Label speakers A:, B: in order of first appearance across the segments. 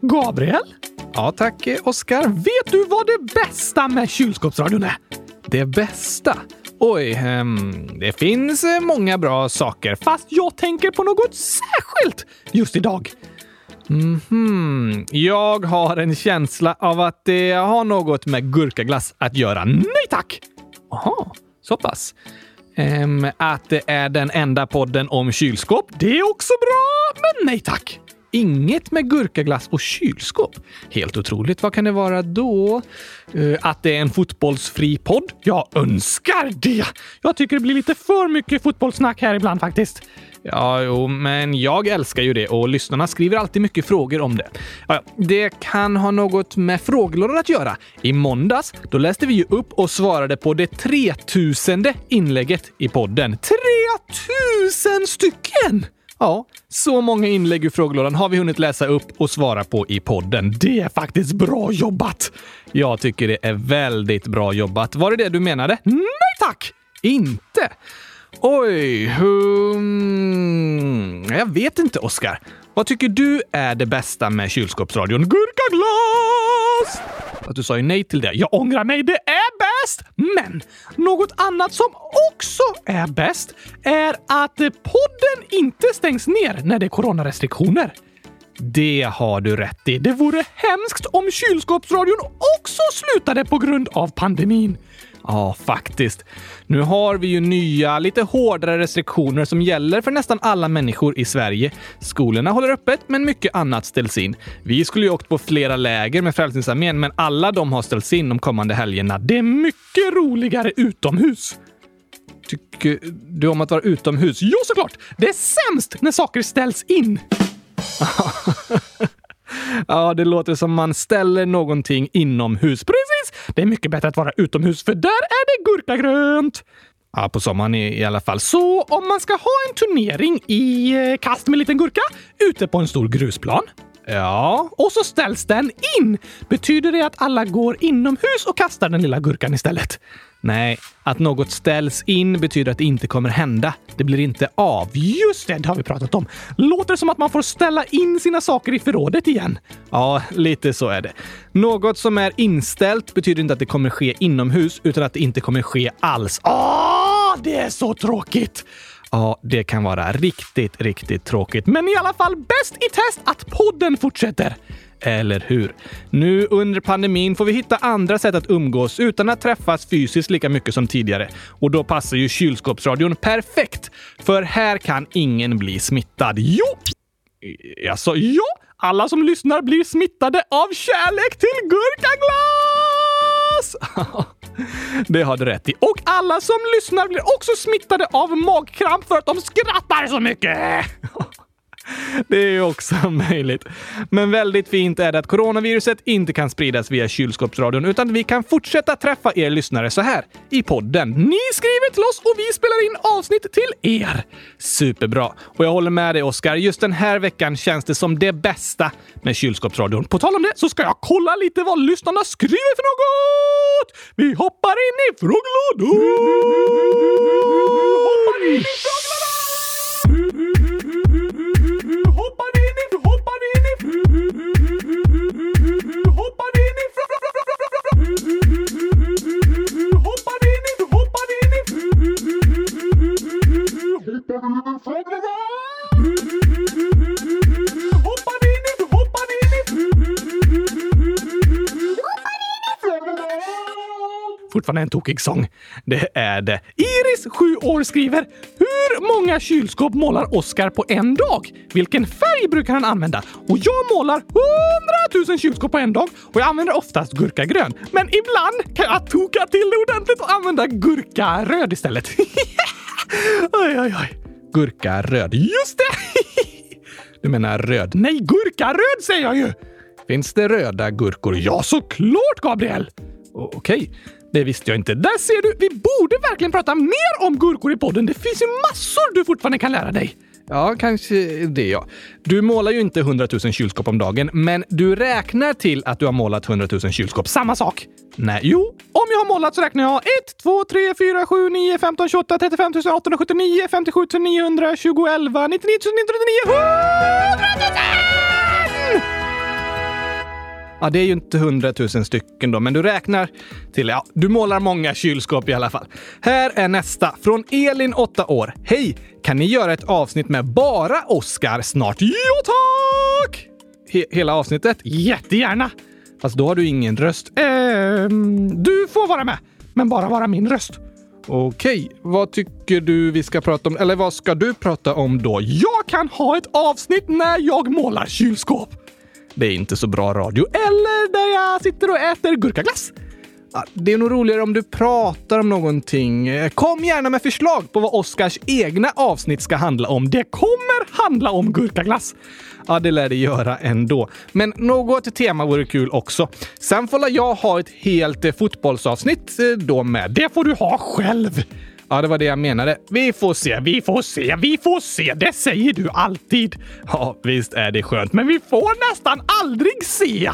A: Gabriel?
B: Ja, tack eh, Oskar.
A: Vet du vad det bästa med kylskåpsradion är?
B: Det bästa? Oj, um, det finns eh, många bra saker.
A: Fast jag tänker på något särskilt just idag.
B: Mm -hmm. Jag har en känsla av att det har något med gurkaglass att göra.
A: Nej tack!
B: Jaha, så pass. Um, att det är den enda podden om kylskåp.
A: Det är också bra, men nej tack.
B: Inget med gurkaglass och kylskåp. Helt otroligt. Vad kan det vara då? Uh, att det är en fotbollsfri podd?
A: Jag önskar det! Jag tycker det blir lite för mycket fotbollssnack här ibland faktiskt.
B: Ja, jo, men jag älskar ju det och lyssnarna skriver alltid mycket frågor om det. Ja, det kan ha något med frågelådan att göra. I måndags, då läste vi ju upp och svarade på det 3000 inlägget i podden.
A: 3000 stycken!
B: Ja, så många inlägg ur frågelådan har vi hunnit läsa upp och svara på i podden.
A: Det är faktiskt bra jobbat!
B: Jag tycker det är väldigt bra jobbat. Var det det du menade?
A: Nej tack!
B: Inte? Oj, hmm, jag vet inte, Oskar. Vad tycker du är det bästa med kylskåpsradion?
A: Gurkaglass!
B: Att du sa ju nej till det.
A: Jag ångrar mig, det är bäst! Men något annat som också är bäst är att podden inte stängs ner när det är coronarestriktioner.
B: Det har du rätt i.
A: Det vore hemskt om kylskåpsradion också slutade på grund av pandemin.
B: Ja, faktiskt. Nu har vi ju nya, lite hårdare restriktioner som gäller för nästan alla människor i Sverige. Skolorna håller öppet, men mycket annat ställs in. Vi skulle ju åkt på flera läger med Frälsningsarmén, men alla de har ställts in de kommande helgerna.
A: Det är mycket roligare utomhus.
B: Tycker du om att vara utomhus?
A: Jo, såklart! Det är sämst när saker ställs in.
B: Ja, det låter som man ställer någonting inomhus.
A: Precis! Det är mycket bättre att vara utomhus för där är det gurkagrönt.
B: Ja, på sommaren i, i alla fall.
A: Så om man ska ha en turnering i eh, kast med liten gurka ute på en stor grusplan.
B: Ja.
A: Och så ställs den in. Betyder det att alla går inomhus och kastar den lilla gurkan istället?
B: Nej, att något ställs in betyder att det inte kommer hända. Det blir inte av.
A: Just det, det har vi pratat om. Låter som att man får ställa in sina saker i förrådet igen.
B: Ja, lite så är det. Något som är inställt betyder inte att det kommer ske inomhus, utan att det inte kommer ske alls.
A: Åh, det är så tråkigt!
B: Ja, det kan vara riktigt, riktigt tråkigt.
A: Men i alla fall bäst i test att podden fortsätter.
B: Eller hur? Nu under pandemin får vi hitta andra sätt att umgås utan att träffas fysiskt lika mycket som tidigare. Och då passar ju kylskåpsradion perfekt. För här kan ingen bli smittad.
A: Jo! Alltså, ja! Alla som lyssnar blir smittade av kärlek till gurka!
B: Det har du rätt i.
A: Och alla som lyssnar blir också smittade av magkramp för att de skrattar så mycket!
B: Det är ju också möjligt. Men väldigt fint är det att coronaviruset inte kan spridas via kylskåpsradion utan vi kan fortsätta träffa er lyssnare så här i podden.
A: Ni skriver till oss och vi spelar in avsnitt till er.
B: Superbra. Och jag håller med dig Oskar. Just den här veckan känns det som det bästa med kylskåpsradion.
A: På tal om det så ska jag kolla lite vad lyssnarna skriver för något! Vi hoppar in i frågelådan! Hoppar in i frågelådan! Hoppar in i! Hoppar in i... Hoppar in i... Fortfarande en tokig sång.
B: Det är det.
A: Iris, 7 år, skriver Hur många kylskåp målar Oskar på en dag? Vilken färg brukar han använda? Och jag målar 100 000 kylskåp på en dag och jag använder oftast gurkagrön. Men ibland kan jag toka till det ordentligt och använda gurkaröd istället. oj, oj, oj.
B: Gurka röd.
A: Just det!
B: Du menar röd?
A: Nej, gurka röd säger jag ju!
B: Finns det röda gurkor?
A: Ja, såklart, Gabriel!
B: Okej.
A: Det visste jag inte. Där ser du! Vi borde verkligen prata mer om gurkor i podden. Det finns ju massor du fortfarande kan lära dig.
B: Ja, kanske det ja. Du målar ju inte 100 000 kylskåp om dagen, men du räknar till att du har målat 100 000 kylskåp.
A: Samma sak.
B: Nej.
A: Jo, om jag har målat så räknar jag 1, 2, 3, 4, 7, 9, 15, 28, 35 879, 57 920, 11, 99 999, 100 000!
B: Ja, det är ju inte hundratusen stycken då, men du räknar till, ja, du målar många kylskåp i alla fall. Här är nästa från Elin, 8 år. Hej! Kan ni göra ett avsnitt med bara Oscar snart? Jo, tack! He hela avsnittet?
A: Jättegärna!
B: Fast då har du ingen röst.
A: Ehm, du får vara med, men bara vara min röst.
B: Okej, vad tycker du vi ska prata om? Eller vad ska du prata om då?
A: Jag kan ha ett avsnitt när jag målar kylskåp.
B: Det är inte så bra radio.
A: Eller där jag sitter och äter gurkaglass.
B: Det är nog roligare om du pratar om någonting. Kom gärna med förslag på vad Oscars egna avsnitt ska handla om.
A: Det kommer handla om gurkaglass.
B: Ja, det lär det göra ändå. Men något tema vore kul också. Sen får jag ha ett helt eh, fotbollsavsnitt eh, då med.
A: Det får du ha själv.
B: Ja, det var det jag menade.
A: Vi får se, vi får se, vi får se. Det säger du alltid.
B: Ja, visst är det skönt.
A: Men vi får nästan aldrig se.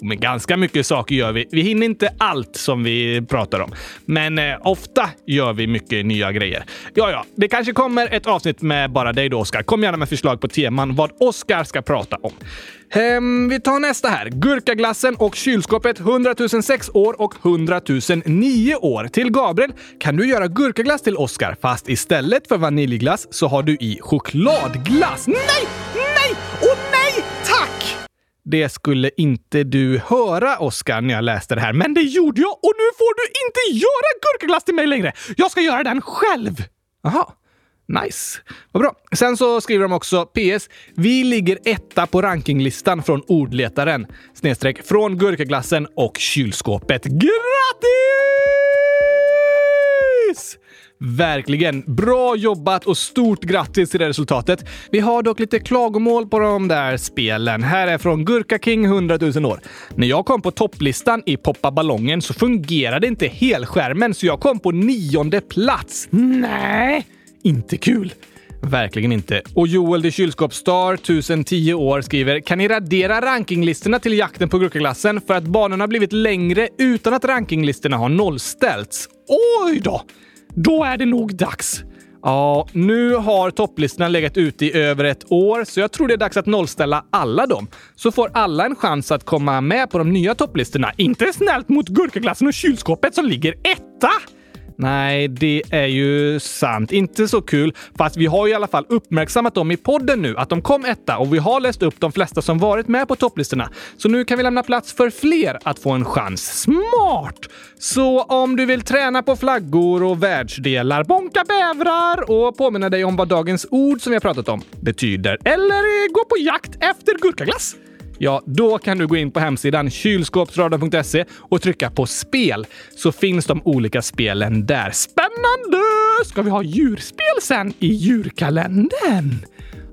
B: Men ganska mycket saker gör vi. Vi hinner inte allt som vi pratar om, men eh, ofta gör vi mycket nya grejer. Ja, ja, det kanske kommer ett avsnitt med bara dig då, Oskar. Kom gärna med förslag på teman vad Oskar ska prata om. Ehm, vi tar nästa här. Gurkaglassen och kylskåpet 100 006 år och 100 009 år. Till Gabriel, kan du göra gurkaglass till Oskar fast istället för vaniljglass så har du i chokladglass?
A: Nej! Nej!
B: Det skulle inte du höra, Oskar, när jag läste det här.
A: Men det gjorde jag och nu får du inte göra gurkaglass till mig längre. Jag ska göra den själv.
B: Jaha. Nice. Vad bra. Sen så skriver de också PS. Vi ligger etta på rankinglistan från ordletaren. Snedstreck från gurkaglassen och kylskåpet. Grattis! Verkligen. Bra jobbat och stort grattis till det resultatet. Vi har dock lite klagomål på de där spelen. Här är från Gurka King 100 000 år. När jag kom på topplistan i Poppa ballongen så fungerade inte helskärmen så jag kom på nionde plats.
A: Nej, inte kul.
B: Verkligen inte. Och Joel the Kylskåpsstar, 1010 år, skriver “Kan ni radera rankinglistorna till jakten på gurkaglassen för att banorna blivit längre utan att rankinglistorna har nollställts?”
A: Oj då! Då är det nog dags.
B: Ja, nu har topplistorna legat ute i över ett år, så jag tror det är dags att nollställa alla dem. Så får alla en chans att komma med på de nya topplistorna.
A: Inte snällt mot gurkaglassen och kylskåpet som ligger etta!
B: Nej, det är ju sant. Inte så kul, fast vi har i alla fall uppmärksammat dem i podden nu, att de kom etta och vi har läst upp de flesta som varit med på topplistorna. Så nu kan vi lämna plats för fler att få en chans.
A: Smart!
B: Så om du vill träna på flaggor och världsdelar, bonka bävrar och påminna dig om vad dagens ord som vi har pratat om betyder,
A: eller gå på jakt efter gurkaglass,
B: Ja, då kan du gå in på hemsidan kylskåpsradion.se och trycka på spel så finns de olika spelen där.
A: Spännande! Ska vi ha djurspel sen i djurkalendern?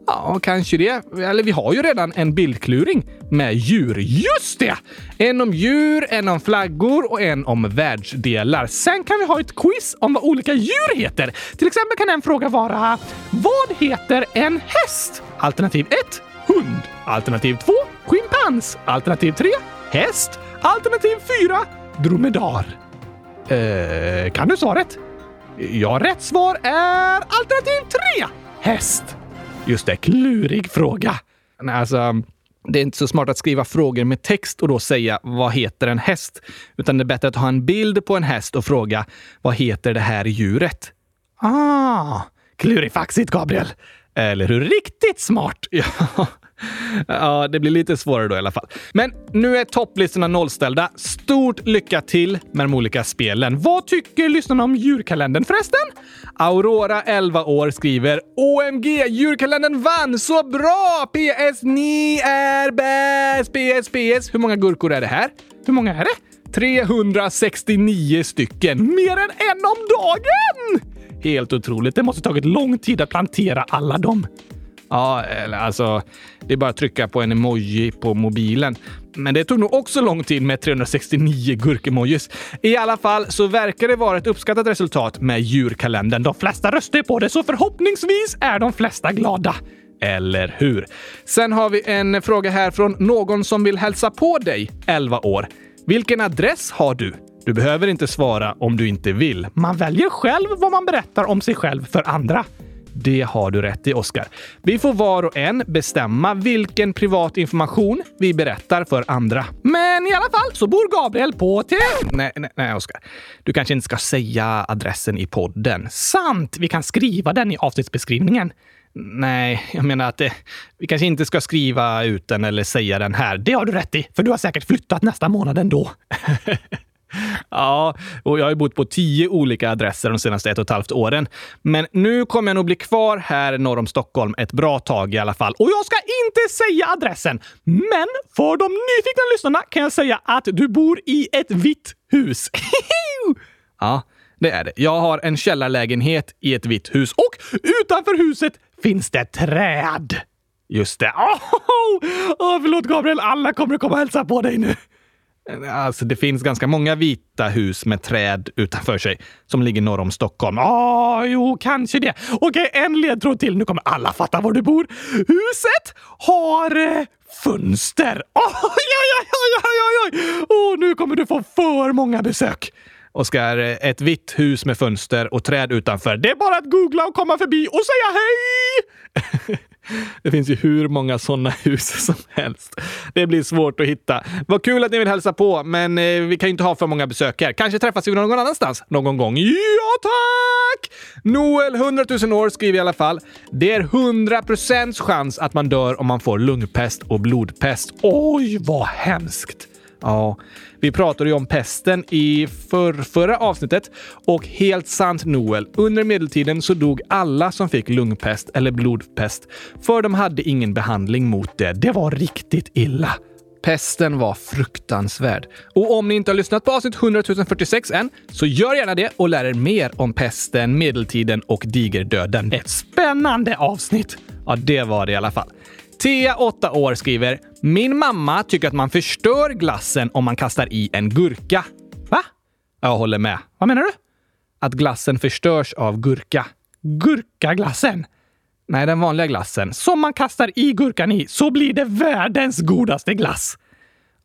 B: Ja, kanske det. Eller vi har ju redan en bildkluring med djur.
A: Just det!
B: En om djur, en om flaggor och en om världsdelar.
A: Sen kan vi ha ett quiz om vad olika djur heter. Till exempel kan en fråga vara Vad heter en häst? Alternativ 1 hund. Alternativ 2 schimpans. Alternativ 3 häst. Alternativ 4 dromedar. Eh, kan du svaret? Ja, rätt svar är alternativ 3 häst.
B: Just det, klurig fråga. Alltså, det är inte så smart att skriva frågor med text och då säga vad heter en häst? Utan det är bättre att ha en bild på en häst och fråga vad heter det här djuret?
A: Ah, klurifaxigt Gabriel.
B: Eller hur?
A: Riktigt smart!
B: Ja. Ja, det blir lite svårare då i alla fall. Men nu är topplistorna nollställda. Stort lycka till med de olika spelen.
A: Vad tycker lyssnarna om julkalendern förresten?
B: Aurora, 11 år, skriver OMG! Djurkalendern vann! Så bra! PS, ni är bäst! PS, PS. Hur många gurkor är det här?
A: Hur många är det?
B: 369 stycken.
A: Mer än en om dagen!
B: Helt otroligt.
A: Det måste tagit lång tid att plantera alla dem.
B: Ja, eller alltså, det är bara att trycka på en emoji på mobilen. Men det tog nog också lång tid med 369 gurkemojis. I alla fall så verkar det vara ett uppskattat resultat med djurkalendern.
A: De flesta röstar på det, så förhoppningsvis är de flesta glada.
B: Eller hur? Sen har vi en fråga här från någon som vill hälsa på dig, 11 år. Vilken adress har du? Du behöver inte svara om du inte vill.
A: Man väljer själv vad man berättar om sig själv för andra.
B: Det har du rätt i, Oskar. Vi får var och en bestämma vilken privat information vi berättar för andra.
A: Men i alla fall så bor Gabriel på till...
B: Nej, nej, nej Oskar. Du kanske inte ska säga adressen i podden.
A: Sant! Vi kan skriva den i avsnittsbeskrivningen.
B: Nej, jag menar att det, vi kanske inte ska skriva ut den eller säga den här.
A: Det har du rätt i, för du har säkert flyttat nästa månad ändå.
B: Ja, och jag har ju bott på tio olika adresser de senaste ett och ett halvt åren. Men nu kommer jag nog bli kvar här norr om Stockholm ett bra tag i alla fall.
A: Och jag ska inte säga adressen, men för de nyfikna lyssnarna kan jag säga att du bor i ett vitt hus.
B: ja, det är det. Jag har en källarlägenhet i ett vitt hus och
A: utanför huset finns det träd.
B: Just det.
A: Oh, oh, förlåt Gabriel, alla kommer att komma och hälsa på dig nu.
B: Alltså, det finns ganska många vita hus med träd utanför sig som ligger norr om Stockholm.
A: Ja, oh, jo, kanske det. Okej, en ledtråd till. Nu kommer alla fatta var du bor. Huset har eh, fönster. Oj, oj, oj, oj, oj, oj! Oh, nu kommer du få för många besök.
B: Oskar, eh, ett vitt hus med fönster och träd utanför.
A: Det är bara att googla och komma förbi och säga hej!
B: Det finns ju hur många sådana hus som helst. Det blir svårt att hitta. Vad kul att ni vill hälsa på, men eh, vi kan ju inte ha för många besök här. Kanske träffas vi någon annanstans någon gång.
A: Ja, tack!
B: Noel, 100 000 år, skriver i alla fall. Det är 100 procents chans att man dör om man får lungpest och blodpest.
A: Oj, vad hemskt!
B: Ja, vi pratade ju om pesten i för, förra avsnittet och helt sant Noel, under medeltiden så dog alla som fick lungpest eller blodpest för de hade ingen behandling mot det. Det var riktigt illa. Pesten var fruktansvärd. Och om ni inte har lyssnat på avsnitt 100 046 än, så gör gärna det och lär er mer om pesten, medeltiden och digerdöden.
A: Ett spännande avsnitt!
B: Ja, det var det i alla fall. Tia, 8 år, skriver “Min mamma tycker att man förstör glassen om man kastar i en gurka.”
A: Va?
B: Jag håller med.
A: Vad menar du?
B: Att glassen förstörs av gurka.
A: Gurkaglassen?
B: Nej, den vanliga glassen.
A: Som man kastar i gurkan i, så blir det världens godaste glass.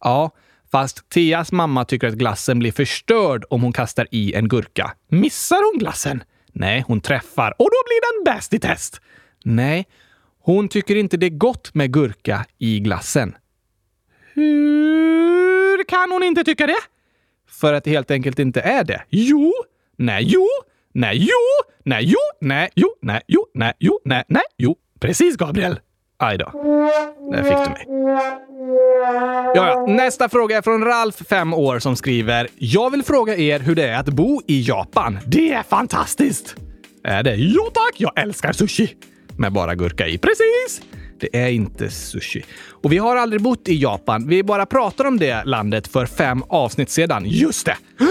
B: Ja, fast Tias mamma tycker att glassen blir förstörd om hon kastar i en gurka.
A: Missar hon glassen?
B: Nej, hon träffar.
A: Och då blir den bäst i test.
B: Nej, hon tycker inte det är gott med gurka i glassen.
A: Hur kan hon inte tycka det?
B: För att det helt enkelt inte är det.
A: Jo,
B: nej, jo, nej, jo, nej, jo, nej, jo, nej, jo, nej, jo, nej, nej, jo.
A: Precis, Gabriel.
B: Aj då. Där fick du mig. Ja, ja. Nästa fråga är från Ralf, 5 år, som skriver “Jag vill fråga er hur det är att bo i Japan.”
A: Det är fantastiskt!
B: Är det?
A: Jo tack, jag älskar sushi!
B: Med bara gurka i.
A: Precis!
B: Det är inte sushi. Och vi har aldrig bott i Japan. Vi bara pratar om det landet för fem avsnitt sedan.
A: Just det!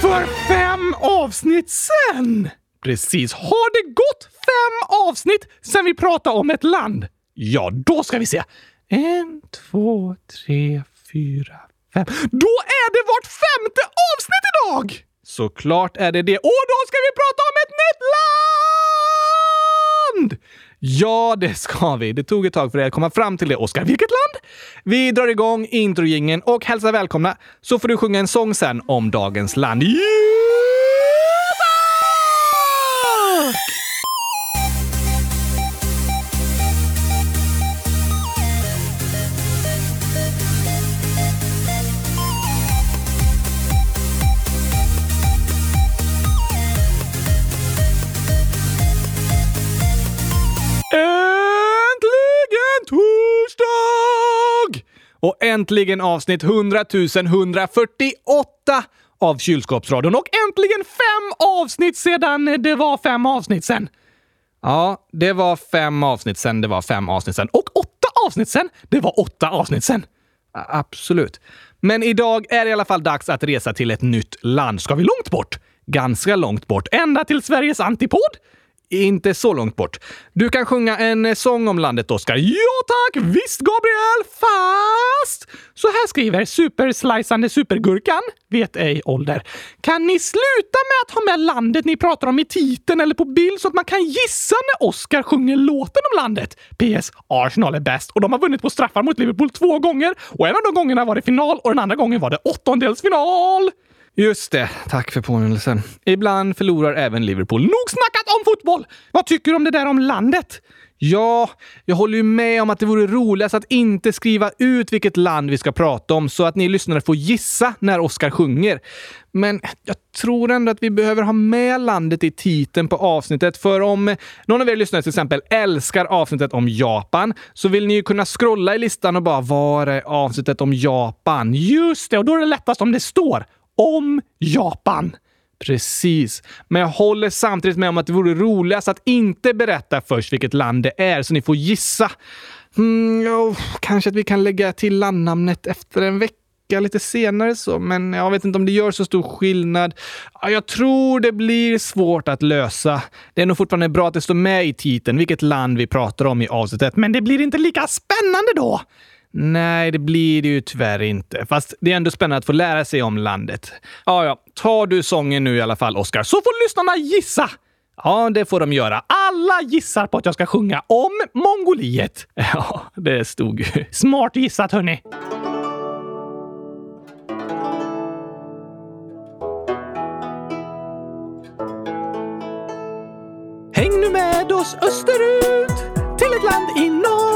A: För fem avsnitt sen!
B: Precis.
A: Har det gått fem avsnitt sen vi pratade om ett land?
B: Ja, då ska vi se.
A: En, två, tre, fyra, fem. Då är det vårt femte avsnitt idag!
B: Såklart är det det.
A: Och då ska vi prata om ett nytt land!
B: Ja, det ska vi. Det tog ett tag för dig att komma fram till det, Oskar.
A: Vilket land?
B: Vi drar igång introjingeln och hälsar välkomna, så får du sjunga en sång sen om dagens land.
A: Yeah!
B: Äntligen avsnitt 100 148 av Kylskåpsradion.
A: Och äntligen fem avsnitt sedan det var fem avsnitt sen.
B: Ja, det var fem avsnitt sen det var fem avsnitt sen.
A: Och åtta avsnitt sen det var åtta avsnitt sen.
B: Absolut. Men idag är det i alla fall dags att resa till ett nytt land.
A: Ska vi långt bort?
B: Ganska långt bort.
A: Ända till Sveriges antipod?
B: Inte så långt bort. Du kan sjunga en eh, sång om landet, Oskar.
A: Ja tack! Visst, Gabriel! Fast... Så här skriver superslicande supergurkan, vet ej ålder. Kan ni sluta med att ha med landet ni pratar om i titeln eller på bild så att man kan gissa när Oscar sjunger låten om landet? PS. Arsenal är bäst och de har vunnit på straffar mot Liverpool två gånger och en av de gångerna var det final och den andra gången var det åttondelsfinal.
B: Just det. Tack för påminnelsen. Ibland förlorar även Liverpool.
A: Nog snackat om fotboll! Vad tycker du om det där om landet?
B: Ja, jag håller ju med om att det vore roligast att inte skriva ut vilket land vi ska prata om så att ni lyssnare får gissa när Oscar sjunger. Men jag tror ändå att vi behöver ha med landet i titeln på avsnittet, för om någon av er lyssnare till exempel älskar avsnittet om Japan så vill ni ju kunna scrolla i listan och bara var är avsnittet om Japan?
A: Just det, och då är det lättast om det står om Japan.
B: Precis. Men jag håller samtidigt med om att det vore roligast att inte berätta först vilket land det är, så ni får gissa. Mm, oh, kanske att vi kan lägga till landnamnet efter en vecka lite senare så, men jag vet inte om det gör så stor skillnad. Jag tror det blir svårt att lösa. Det är nog fortfarande bra att det står med i titeln vilket land vi pratar om i avsnittet,
A: men det blir inte lika spännande då.
B: Nej, det blir det ju tyvärr inte. Fast det är ändå spännande att få lära sig om landet. Ja, ja. Tar du sången nu i alla fall, Oscar,
A: så får lyssnarna gissa!
B: Ja, det får de göra.
A: Alla gissar på att jag ska sjunga om Mongoliet.
B: Ja, det stod ju.
A: Smart gissat, hörni. Häng nu med oss österut till ett land i norr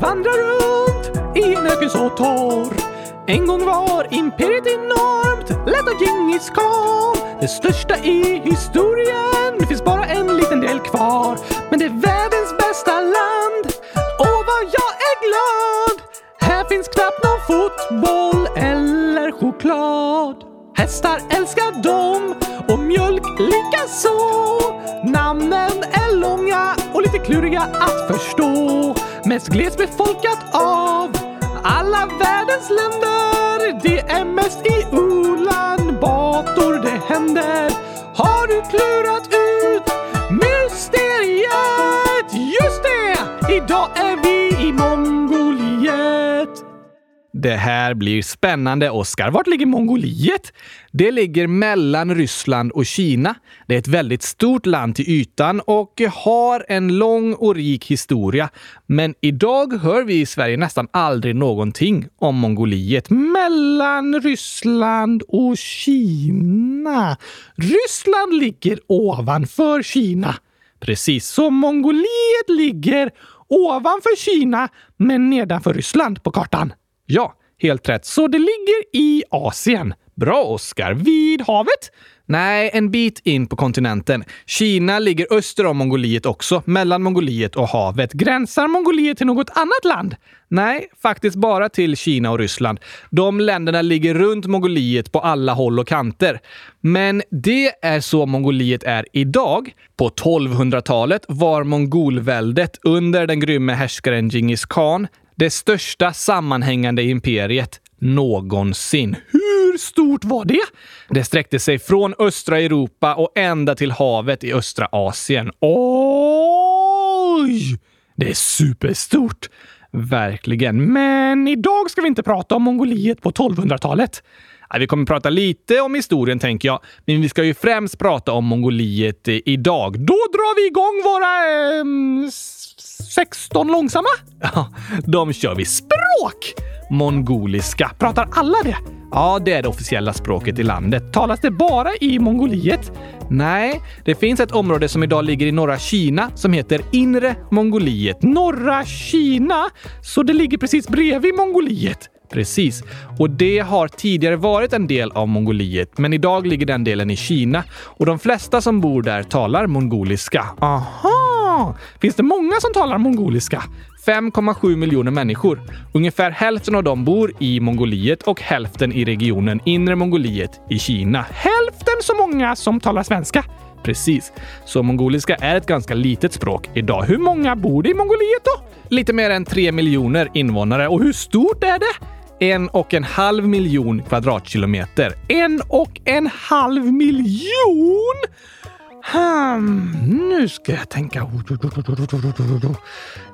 A: vandrar runt i en öken så torr. En gång var imperiet enormt, lett av Djingis khan. Det största i historien, det finns bara en liten del kvar. Men det är världens bästa land, och vad jag är glad! Här finns knappt någon fotboll eller choklad. Hästar älskar dom och mjölk likaså. Namnen är långa och lite kluriga att förstå. Mest glesbefolkat av Det
B: här blir spännande, Oskar. Vart ligger Mongoliet? Det ligger mellan Ryssland och Kina. Det är ett väldigt stort land till ytan och har en lång och rik historia. Men idag hör vi i Sverige nästan aldrig någonting om Mongoliet.
A: Mellan Ryssland och Kina. Ryssland ligger ovanför Kina. Precis, så Mongoliet ligger ovanför Kina men nedanför Ryssland på kartan.
B: Ja, helt rätt. Så det ligger i Asien. Bra, Oskar. Vid havet? Nej, en bit in på kontinenten. Kina ligger öster om Mongoliet också, mellan Mongoliet och havet.
A: Gränsar Mongoliet till något annat land?
B: Nej, faktiskt bara till Kina och Ryssland. De länderna ligger runt Mongoliet på alla håll och kanter. Men det är så Mongoliet är idag. På 1200-talet var mongolväldet under den grymme härskaren Djingis khan det största sammanhängande imperiet någonsin.
A: Hur stort var det?
B: Det sträckte sig från östra Europa och ända till havet i östra Asien.
A: Oj! Det är superstort.
B: Verkligen.
A: Men idag ska vi inte prata om Mongoliet på 1200-talet.
B: Vi kommer prata lite om historien, tänker jag. Men vi ska ju främst prata om Mongoliet idag.
A: Då drar vi igång våra... Eh, 16 långsamma?
B: Ja, de kör vi. Språk! Mongoliska.
A: Pratar alla det?
B: Ja, det är det officiella språket i landet.
A: Talas det bara i Mongoliet?
B: Nej, det finns ett område som idag ligger i norra Kina som heter Inre Mongoliet.
A: Norra Kina? Så det ligger precis bredvid Mongoliet?
B: Precis. Och det har tidigare varit en del av Mongoliet, men idag ligger den delen i Kina. Och de flesta som bor där talar mongoliska.
A: Aha! Finns det många som talar mongoliska?
B: 5,7 miljoner människor. Ungefär hälften av dem bor i Mongoliet och hälften i regionen Inre Mongoliet i Kina.
A: Hälften så många som talar svenska?
B: Precis. Så mongoliska är ett ganska litet språk idag.
A: Hur många bor det i Mongoliet då?
B: Lite mer än 3 miljoner invånare.
A: Och hur stort är det?
B: En och en halv miljon kvadratkilometer.
A: En och en halv miljon? Hmm, nu ska jag tänka.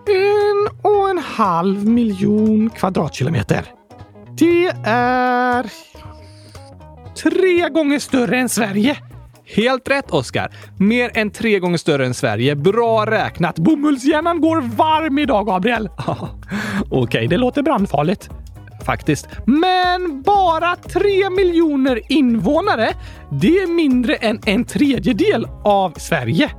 A: En och en halv miljon kvadratkilometer. Det är tre gånger större än Sverige.
B: Helt rätt, Oskar. Mer än tre gånger större än Sverige. Bra räknat.
A: Bomullshjärnan går varm idag, Gabriel.
B: Okej, okay, det låter brandfarligt
A: faktiskt. Men bara tre miljoner invånare, det är mindre än en tredjedel av Sverige.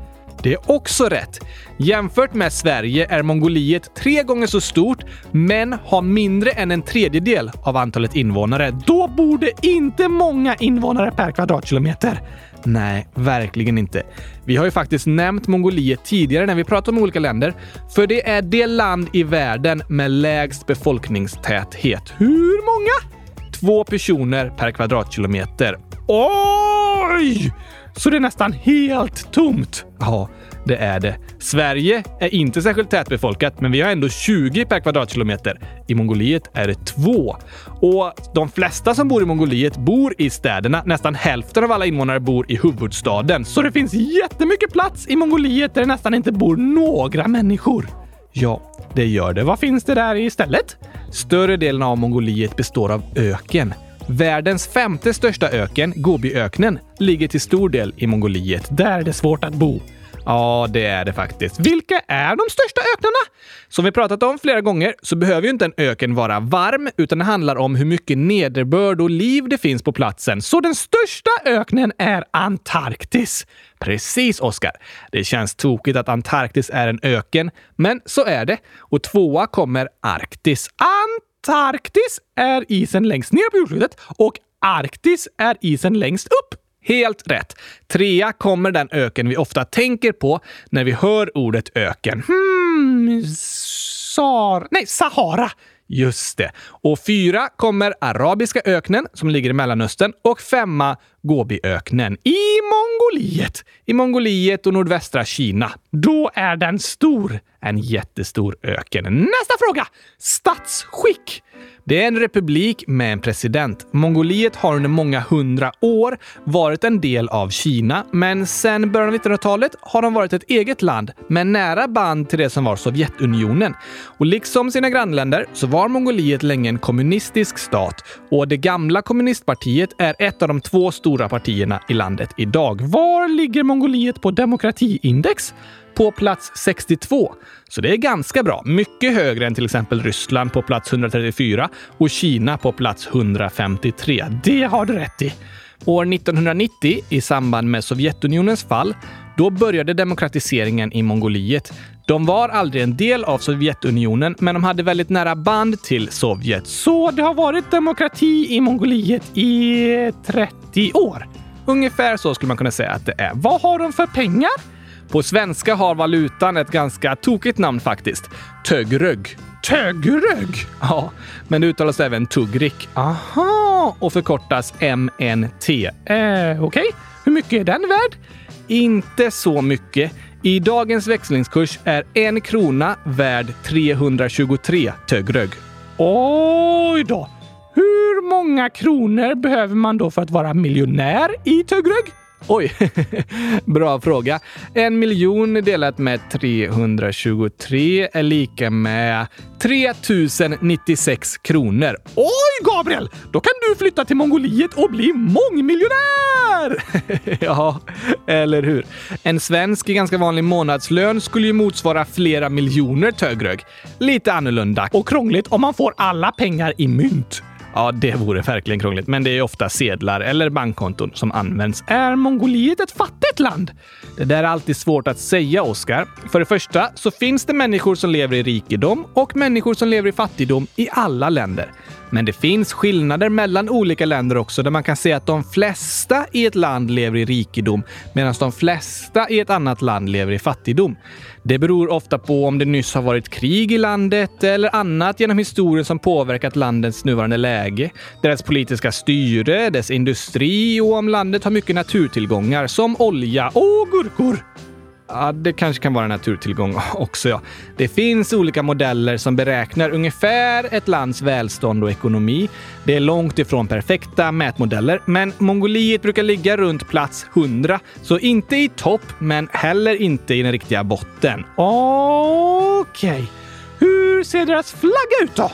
B: Det är också rätt. Jämfört med Sverige är Mongoliet tre gånger så stort, men har mindre än en tredjedel av antalet invånare.
A: Då borde inte många invånare per kvadratkilometer.
B: Nej, verkligen inte. Vi har ju faktiskt nämnt Mongoliet tidigare när vi pratat om olika länder, för det är det land i världen med lägst befolkningstäthet.
A: Hur många?
B: Två personer per kvadratkilometer.
A: Oj! Så det är nästan helt tomt?
B: Ja, det är det. Sverige är inte särskilt tätbefolkat, men vi har ändå 20 per kvadratkilometer. I Mongoliet är det två. Och de flesta som bor i Mongoliet bor i städerna. Nästan hälften av alla invånare bor i huvudstaden.
A: Så det finns jättemycket plats i Mongoliet där det nästan inte bor några människor.
B: Ja, det gör det.
A: Vad finns det där istället?
B: Större delen av Mongoliet består av öken. Världens femte största öken, Gobiöknen, ligger till stor del i Mongoliet.
A: Där är det svårt att bo.
B: Ja, det är det faktiskt.
A: Vilka är de största öknarna?
B: Som vi pratat om flera gånger så behöver ju inte en öken vara varm, utan det handlar om hur mycket nederbörd och liv det finns på platsen.
A: Så den största öknen är Antarktis?
B: Precis, Oskar. Det känns tokigt att Antarktis är en öken, men så är det. Och tvåa kommer Arktis.
A: Antarktis är isen längst ner på jordklotet och Arktis är isen längst upp.
B: Helt rätt. Trea kommer den öken vi ofta tänker på när vi hör ordet öken.
A: Hmm, Sar... Nej, Sahara.
B: Just det. Och fyra kommer Arabiska öknen som ligger i Mellanöstern och femma Gobiöknen i Mongoliet. I Mongoliet och nordvästra Kina.
A: Då är den stor.
B: En jättestor öken.
A: Nästa fråga! Statsskick.
B: Det är en republik med en president. Mongoliet har under många hundra år varit en del av Kina, men sedan början av 1900-talet har de varit ett eget land med nära band till det som var Sovjetunionen. Och liksom sina grannländer så var Mongoliet länge en kommunistisk stat och det gamla kommunistpartiet är ett av de två stora stora partierna i landet idag.
A: Var ligger Mongoliet på demokratiindex?
B: på plats 62. Så det är ganska bra. Mycket högre än till exempel Ryssland på plats 134 och Kina på plats 153.
A: Det har du rätt i.
B: År 1990, i samband med Sovjetunionens fall, då började demokratiseringen i Mongoliet. De var aldrig en del av Sovjetunionen, men de hade väldigt nära band till Sovjet.
A: Så det har varit demokrati i Mongoliet i 30 år?
B: Ungefär så skulle man kunna säga att det är.
A: Vad har de för pengar?
B: På svenska har valutan ett ganska tokigt namn faktiskt. Tögrög.
A: Tögrög?
B: Ja, men det uttalas även tuggrik.
A: Aha!
B: Och förkortas MNT.
A: Eh, Okej. Okay. Hur mycket är den värd?
B: Inte så mycket. I dagens växlingskurs är en krona värd 323 tögrög.
A: Oj då! Hur många kronor behöver man då för att vara miljonär i Tögrög?
B: Oj, bra fråga. En miljon delat med 323 är lika med 3096 kronor.
A: Oj, Gabriel! Då kan du flytta till Mongoliet och bli mångmiljonär!
B: ja, eller hur? En svensk ganska vanlig månadslön skulle ju motsvara flera miljoner tögrög. Lite annorlunda.
A: Och krångligt om man får alla pengar i mynt.
B: Ja, det vore verkligen krångligt, men det är ofta sedlar eller bankkonton som används.
A: Är Mongoliet ett fattigt land?
B: Det där är alltid svårt att säga, Oskar. För det första så finns det människor som lever i rikedom och människor som lever i fattigdom i alla länder. Men det finns skillnader mellan olika länder också där man kan se att de flesta i ett land lever i rikedom medan de flesta i ett annat land lever i fattigdom. Det beror ofta på om det nyss har varit krig i landet eller annat genom historien som påverkat landets nuvarande läge, deras politiska styre, dess industri och om landet har mycket naturtillgångar som olja och gurkor. Ja, det kanske kan vara en naturtillgång också. Ja. Det finns olika modeller som beräknar ungefär ett lands välstånd och ekonomi. Det är långt ifrån perfekta mätmodeller, men Mongoliet brukar ligga runt plats 100, så inte i topp, men heller inte i den riktiga botten.
A: Okej. Okay. Hur ser deras flagga ut då?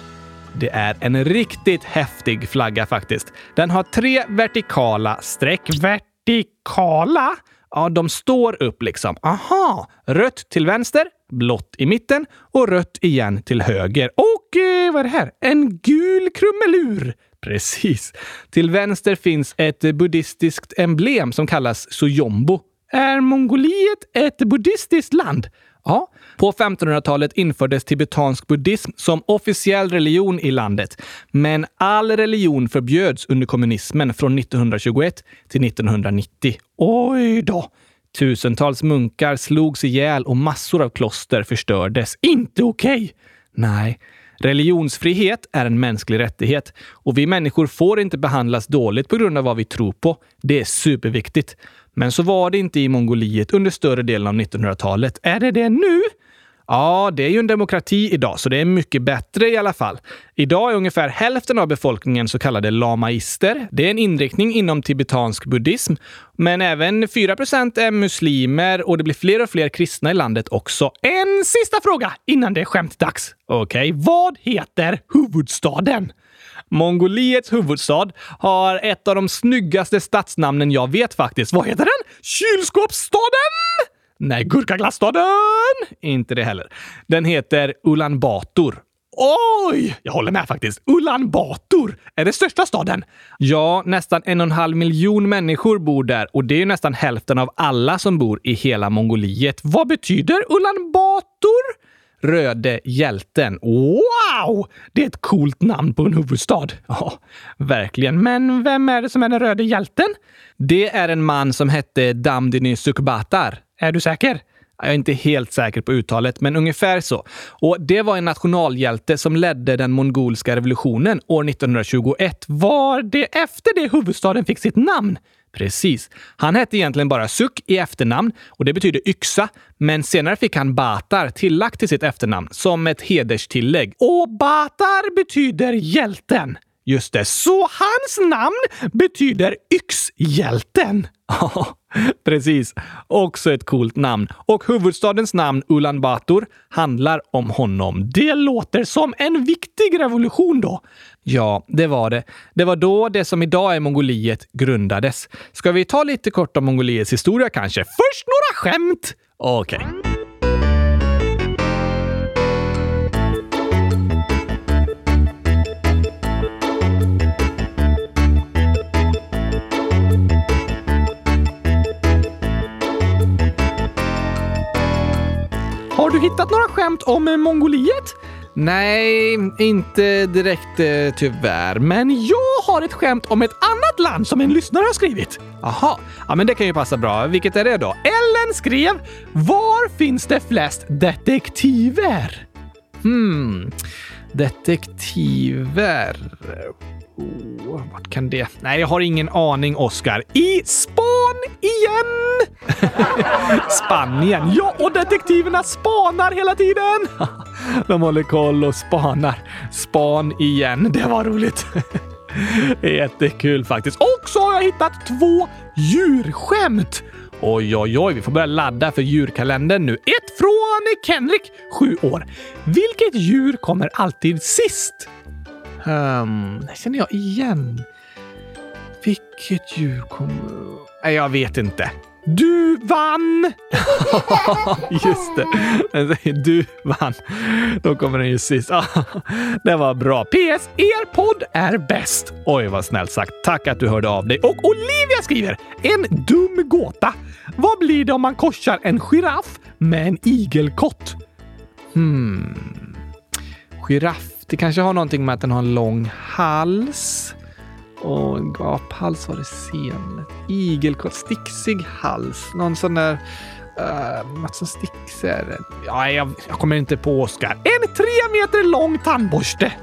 B: Det är en riktigt häftig flagga faktiskt. Den har tre vertikala streck.
A: Vertikala?
B: Ja, de står upp liksom. Aha! Rött till vänster, blått i mitten och rött igen till höger.
A: Och eh, vad är det här? En gul krumelur!
B: Precis. Till vänster finns ett buddhistiskt emblem som kallas sojombo.
A: Är Mongoliet ett buddhistiskt land?
B: Ja, på 1500-talet infördes tibetansk buddhism som officiell religion i landet. Men all religion förbjöds under kommunismen från 1921 till 1990.
A: Oj då!
B: Tusentals munkar slogs ihjäl och massor av kloster förstördes.
A: Inte okej! Okay.
B: Nej. Religionsfrihet är en mänsklig rättighet och vi människor får inte behandlas dåligt på grund av vad vi tror på. Det är superviktigt. Men så var det inte i Mongoliet under större delen av 1900-talet.
A: Är det det nu?
B: Ja, det är ju en demokrati idag, så det är mycket bättre i alla fall. Idag är ungefär hälften av befolkningen så kallade lamaister. Det är en inriktning inom tibetansk buddhism. Men även 4% är muslimer och det blir fler och fler kristna i landet också.
A: En sista fråga innan det är skämtdags.
B: Okej,
A: okay. vad heter huvudstaden?
B: Mongoliets huvudstad har ett av de snyggaste stadsnamnen jag vet faktiskt.
A: Vad heter den? Kylskåpsstaden?
B: Nej, Gurkaglasstaden! Inte det heller. Den heter Ulan Bator.
A: Oj! Jag håller med faktiskt. Ulan Bator är det största staden.
B: Ja, nästan en och en halv miljon människor bor där och det är nästan hälften av alla som bor i hela Mongoliet.
A: Vad betyder Ulan Bator?
B: Röde hjälten.
A: Wow! Det är ett coolt namn på en huvudstad.
B: Ja, verkligen.
A: Men vem är det som är den röde hjälten?
B: Det är en man som hette Damdini Sukbatar.
A: Är du säker?
B: Jag är inte helt säker på uttalet, men ungefär så. Och Det var en nationalhjälte som ledde den mongolska revolutionen år 1921.
A: Var det efter det huvudstaden fick sitt namn?
B: Precis. Han hette egentligen bara Suk i efternamn och det betyder yxa, men senare fick han Batar tillagt till sitt efternamn som ett hederstillägg.
A: Och Batar betyder hjälten.
B: Just det,
A: så hans namn betyder yxhjälten.
B: Precis. Också ett coolt namn. Och huvudstadens namn Ulan Bator handlar om honom.
A: Det låter som en viktig revolution då.
B: Ja, det var det. Det var då det som idag är Mongoliet grundades. Ska vi ta lite kort om Mongoliets historia kanske?
A: Först några skämt!
B: Okej. Okay.
A: Har du hittat några skämt om eh, Mongoliet?
B: Nej, inte direkt eh, tyvärr.
A: Men jag har ett skämt om ett annat land som en lyssnare har skrivit.
B: Aha, ja men det kan ju passa bra. Vilket är det då?
A: Ellen skrev “Var finns det flest detektiver?”
B: Hmm, detektiver... Oh, vart kan det... Nej, jag har ingen aning, Oscar.
A: I Span igen!
B: Spanien.
A: Ja, och detektiverna spanar hela tiden.
B: De håller koll och spanar. Span igen. Det var roligt. Jättekul faktiskt.
A: Och så har jag hittat två djurskämt.
B: Oj, oj, oj, vi får börja ladda för djurkalendern nu.
A: Ett från Kenrik, sju år. Vilket djur kommer alltid sist?
B: Um, känner jag igen. Vilket djur kommer... Nej, jag vet inte.
A: Du vann!
B: Just det. Du vann. Då kommer den ju sist. det var bra.
A: PS. Er podd är bäst.
B: Oj, vad snällt sagt. Tack att du hörde av dig.
A: Och Olivia skriver en dum gåta. Vad blir det om man korsar en giraff med en igelkott?
B: Hmm. Giraff. Det kanske har någonting med att den har en lång hals. Och en gaphals var det sen. Igelkott, sticksig hals. Någon sån där... Uh, som Stixer.
A: Ja, jag, jag kommer inte på Oskar. En tre meter lång tandborste.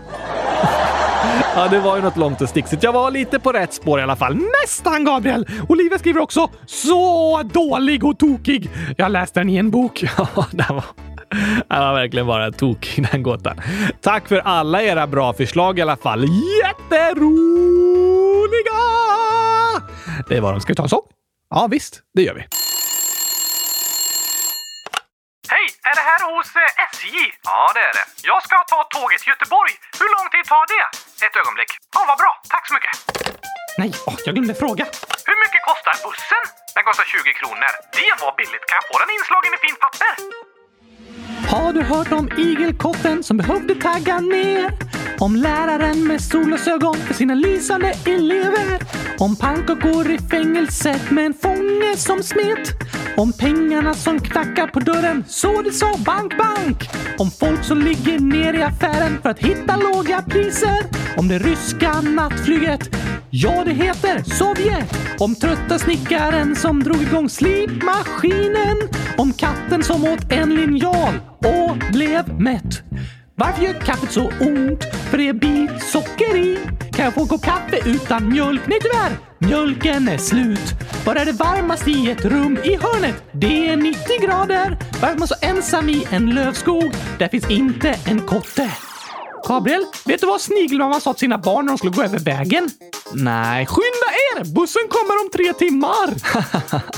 B: ja, det var ju något långt och sticksigt. Jag var lite på rätt spår i alla fall.
A: Nästan, Gabriel! Olivia skriver också “Så dålig och tokig”. Jag läste den i en bok.
B: Ja, det var... Det var verkligen bara tokig den gåtan. Tack för alla era bra förslag i alla fall.
A: Jätteroliga!
B: Det var de. Ska vi ta en sång?
A: Ja, visst. Det gör vi.
C: Hej! Är det här hos eh, SJ? Ja, det är det. Jag ska ta tåget till Göteborg. Hur lång tid tar det? Ett ögonblick. Ja, vad bra. Tack så mycket.
A: Nej, oh, jag glömde fråga.
C: Hur mycket kostar bussen? Den kostar 20 kronor. Det var billigt. Kan jag få den inslagen i fint papper?
A: Har du hört om igelkotten som behövde tagga ner? Om läraren med solglasögon för sina lysande elever? Om pannkakor i fängelset med en fånge som smet? Om pengarna som knackar på dörren så det sa bank, bank. Om folk som ligger ner i affären för att hitta låga priser. Om det ryska nattflyget. Ja, det heter Sovjet. Om trötta snickaren som drog igång slipmaskinen. Om katten som åt en linjal och blev mätt. Varför gör kaffet så ont? För det är bit socker i. Kan jag få en kopp kaffe utan mjölk? Nej tyvärr, mjölken är slut. Var är det varmast i ett rum i hörnet? Det är 90 grader. Varför är man så ensam i en lövskog? Där finns inte en kotte. Gabriel, vet du vad snigelmamma sa till sina barn när de skulle gå över vägen?
B: Nej.
A: Skynda er! Bussen kommer om tre timmar!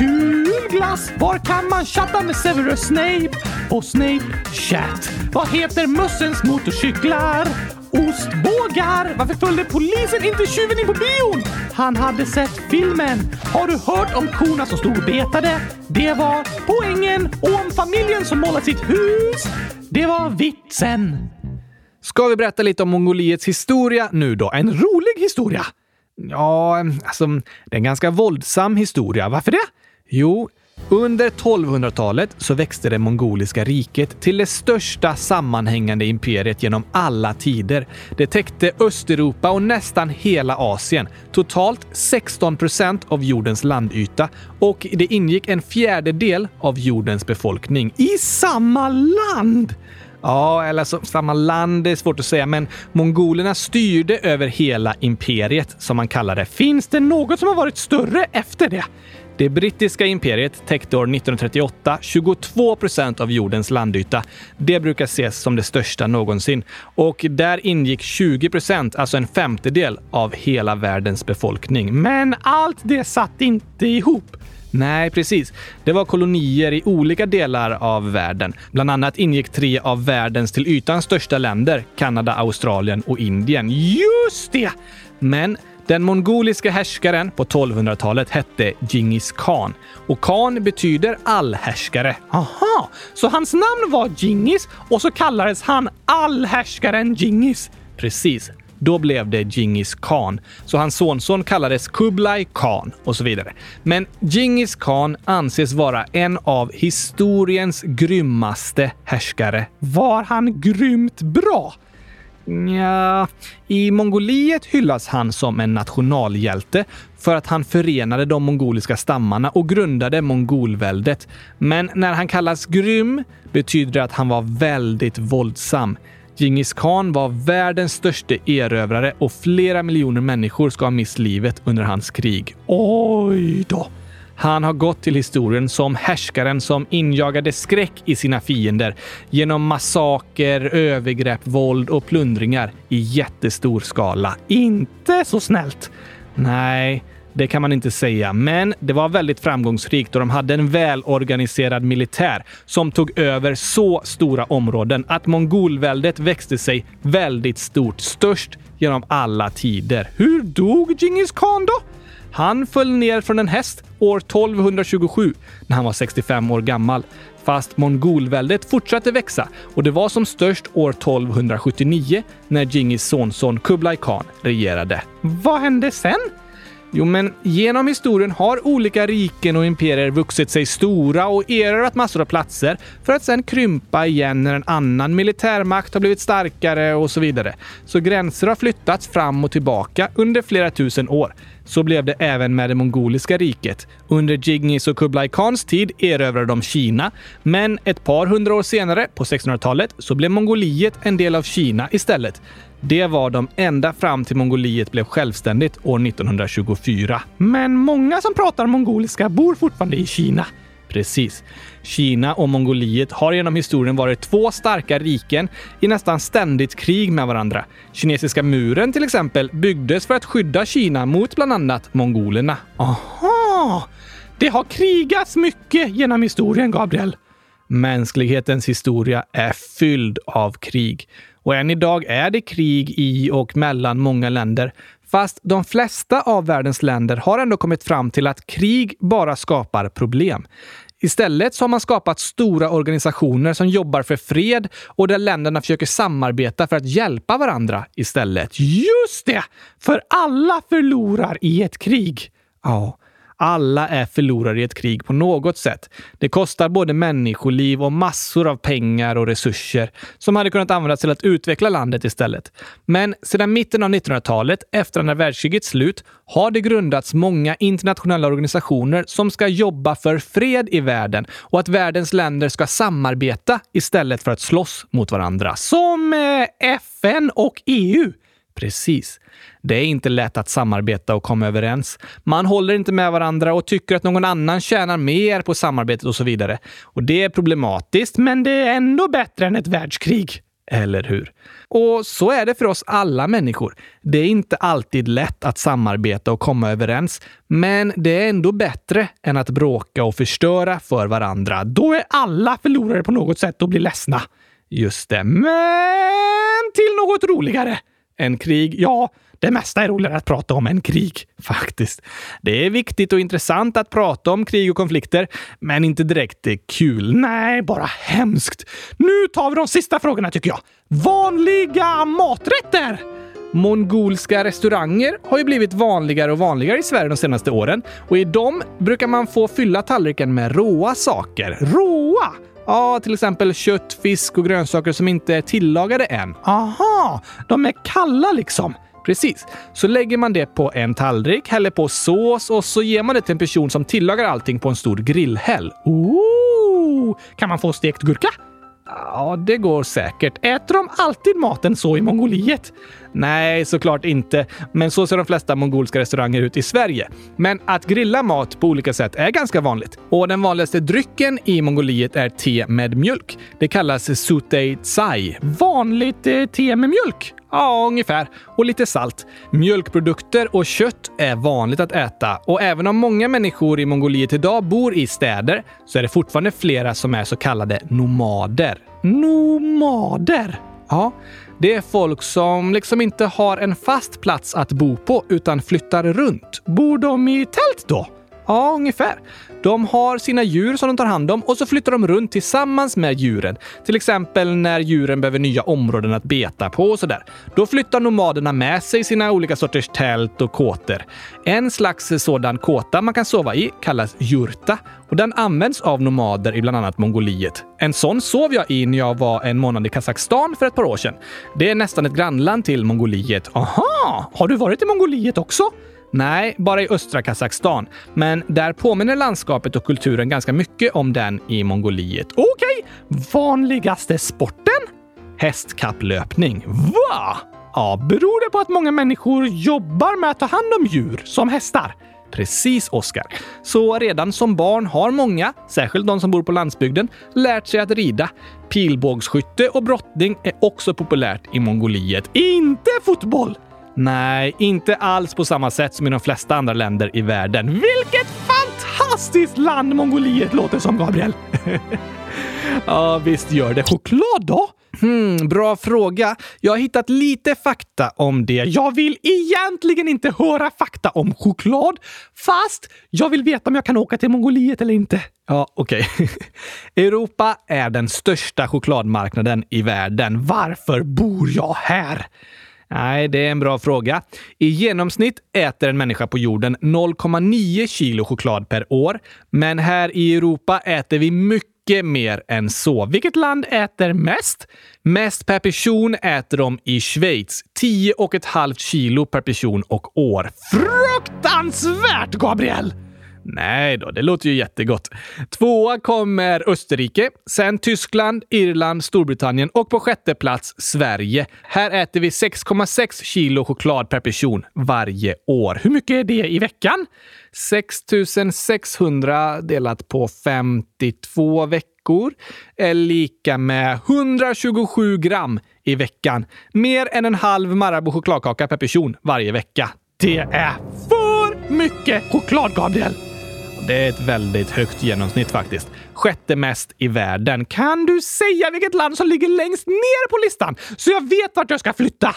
A: Kul glass! Var kan man chatta med Severus Snape? På Snape Chat. Vad heter mössens motorcyklar? Ostbågar! Varför följde polisen inte tjuven in på bion? Han hade sett filmen. Har du hört om korna som stod och betade? Det var poängen. Och om familjen som målat sitt hus? Det var vitsen.
B: Ska vi berätta lite om Mongoliets historia nu då?
A: En rolig historia.
B: Ja, alltså, det är en ganska våldsam historia. Varför det? Jo, under 1200-talet så växte det mongoliska riket till det största sammanhängande imperiet genom alla tider. Det täckte Östeuropa och nästan hela Asien. Totalt 16 procent av jordens landyta och det ingick en fjärdedel av jordens befolkning.
A: I samma land!
B: Ja, eller alltså, samma land är svårt att säga, men mongolerna styrde över hela imperiet som man kallar det.
A: Finns det något som har varit större efter det?
B: Det brittiska imperiet täckte år 1938 22 procent av jordens landyta. Det brukar ses som det största någonsin. Och där ingick 20 procent, alltså en femtedel, av hela världens befolkning.
A: Men allt det satt inte ihop.
B: Nej, precis. Det var kolonier i olika delar av världen. Bland annat ingick tre av världens till ytan största länder, Kanada, Australien och Indien.
A: Just det!
B: Men den mongoliska härskaren på 1200-talet hette Djingis khan och khan betyder allhärskare.
A: Aha, så hans namn var Djingis och så kallades han allhärskaren Djingis?
B: Precis. Då blev det Djingis khan, så hans sonson kallades Kublai khan och så vidare. Men Djingis khan anses vara en av historiens grymmaste härskare.
A: Var han grymt bra?
B: Ja, i Mongoliet hyllas han som en nationalhjälte för att han förenade de mongoliska stammarna och grundade mongolväldet. Men när han kallas grym betyder det att han var väldigt våldsam. Djingis khan var världens största erövrare och flera miljoner människor ska ha mist livet under hans krig.
A: Oj då!
B: Han har gått till historien som härskaren som injagade skräck i sina fiender genom massaker, övergrepp, våld och plundringar i jättestor skala.
A: Inte så snällt.
B: Nej, det kan man inte säga, men det var väldigt framgångsrikt och de hade en välorganiserad militär som tog över så stora områden att mongolväldet växte sig väldigt stort, störst genom alla tider.
A: Hur dog Djingis khan då?
B: Han föll ner från en häst år 1227 när han var 65 år gammal. Fast mongolväldet fortsatte växa och det var som störst år 1279 när Djingis sonson Kublai Khan regerade.
A: Vad hände sen?
B: Jo, men genom historien har olika riken och imperier vuxit sig stora och erövrat massor av platser för att sedan krympa igen när en annan militärmakt har blivit starkare och så vidare. Så gränser har flyttats fram och tillbaka under flera tusen år. Så blev det även med det mongoliska riket. Under Djingis och Kublai Khans tid erövrade de Kina, men ett par hundra år senare, på 1600-talet, så blev Mongoliet en del av Kina istället. Det var de ända fram till Mongoliet blev självständigt år 1924.
A: Men många som pratar mongoliska bor fortfarande i Kina.
B: Precis. Kina och Mongoliet har genom historien varit två starka riken i nästan ständigt krig med varandra. Kinesiska muren till exempel byggdes för att skydda Kina mot bland annat mongolerna.
A: Aha! Det har krigats mycket genom historien, Gabriel.
B: Mänsklighetens historia är fylld av krig. Och än idag är det krig i och mellan många länder. Fast de flesta av världens länder har ändå kommit fram till att krig bara skapar problem. Istället så har man skapat stora organisationer som jobbar för fred och där länderna försöker samarbeta för att hjälpa varandra istället.
A: Just det! För alla förlorar i ett krig.
B: Ja, alla är förlorare i ett krig på något sätt. Det kostar både människoliv och massor av pengar och resurser som hade kunnat användas till att utveckla landet istället. Men sedan mitten av 1900-talet, efter andra världskrigets slut, har det grundats många internationella organisationer som ska jobba för fred i världen och att världens länder ska samarbeta istället för att slåss mot varandra.
A: Som eh, FN och EU.
B: Precis. Det är inte lätt att samarbeta och komma överens. Man håller inte med varandra och tycker att någon annan tjänar mer på samarbetet och så vidare. Och det är problematiskt, men det är ändå bättre än ett världskrig. Eller hur? Och så är det för oss alla människor. Det är inte alltid lätt att samarbeta och komma överens, men det är ändå bättre än att bråka och förstöra för varandra.
A: Då är alla förlorare på något sätt och blir ledsna.
B: Just det.
A: Men till något roligare
B: än krig.
A: Ja, det mesta är roligare att prata om än krig.
B: Faktiskt. Det är viktigt och intressant att prata om krig och konflikter, men inte direkt kul.
A: Nej, bara hemskt. Nu tar vi de sista frågorna tycker jag. Vanliga maträtter!
B: Mongolska restauranger har ju blivit vanligare och vanligare i Sverige de senaste åren och i dem brukar man få fylla tallriken med råa saker.
A: Råa?
B: Ja, till exempel kött, fisk och grönsaker som inte är tillagade än.
A: Aha, de är kalla liksom.
B: Precis. Så lägger man det på en tallrik, häller på sås och så ger man det till en person som tillagar allting på en stor grillhäll.
A: Ooh! Kan man få stekt gurka?
B: Ja, det går säkert.
A: Äter de alltid maten så i Mongoliet?
B: Nej, såklart inte. Men så ser de flesta mongolska restauranger ut i Sverige. Men att grilla mat på olika sätt är ganska vanligt. Och den vanligaste drycken i Mongoliet är te med mjölk. Det kallas sutei tsai.
A: Vanligt eh, te med mjölk?
B: Ja, ungefär. Och lite salt. Mjölkprodukter och kött är vanligt att äta. Och även om många människor i Mongoliet idag bor i städer så är det fortfarande flera som är så kallade nomader.
A: Nomader?
B: Ja, det är folk som liksom inte har en fast plats att bo på utan flyttar runt.
A: Bor de i tält då?
B: Ja, ungefär. De har sina djur som de tar hand om och så flyttar de runt tillsammans med djuren. Till exempel när djuren behöver nya områden att beta på och sådär. Då flyttar nomaderna med sig sina olika sorters tält och kåtor. En slags sådan kåta man kan sova i kallas jurta och den används av nomader i bland annat Mongoliet. En sån sov jag i när jag var en månad i Kazakstan för ett par år sedan. Det är nästan ett grannland till Mongoliet.
A: Aha! Har du varit i Mongoliet också?
B: Nej, bara i östra Kazakstan. Men där påminner landskapet och kulturen ganska mycket om den i Mongoliet.
A: Okej, okay. vanligaste sporten?
B: Hästkapplöpning.
A: Va? Ja, beror det på att många människor jobbar med att ta hand om djur, som hästar?
B: Precis, Oskar. Så redan som barn har många, särskilt de som bor på landsbygden, lärt sig att rida. Pilbågsskytte och brottning är också populärt i Mongoliet.
A: Inte fotboll!
B: Nej, inte alls på samma sätt som i de flesta andra länder i världen.
A: Vilket fantastiskt land Mongoliet låter som, Gabriel!
B: ja, visst gör det.
A: Choklad då?
B: Hmm, bra fråga. Jag har hittat lite fakta om det.
A: Jag vill egentligen inte höra fakta om choklad, fast jag vill veta om jag kan åka till Mongoliet eller inte.
B: Ja, okej. Okay. Europa är den största chokladmarknaden i världen.
A: Varför bor jag här?
B: Nej, det är en bra fråga. I genomsnitt äter en människa på jorden 0,9 kilo choklad per år. Men här i Europa äter vi mycket mer än så. Vilket land äter mest? Mest per person äter de i Schweiz. 10,5 kilo per person och år.
A: Fruktansvärt, Gabriel!
B: Nej då, det låter ju jättegott. Tvåa kommer Österrike, sen Tyskland, Irland, Storbritannien och på sjätte plats Sverige. Här äter vi 6,6 kilo choklad per person varje år.
A: Hur mycket är det i veckan?
B: 6600 delat på 52 veckor är lika med 127 gram i veckan. Mer än en halv Marabou chokladkaka per person varje vecka.
A: Det är för mycket choklad, Gabriel!
B: Det är ett väldigt högt genomsnitt faktiskt. Sjätte mest i världen.
A: Kan du säga vilket land som ligger längst ner på listan så jag vet vart jag ska flytta?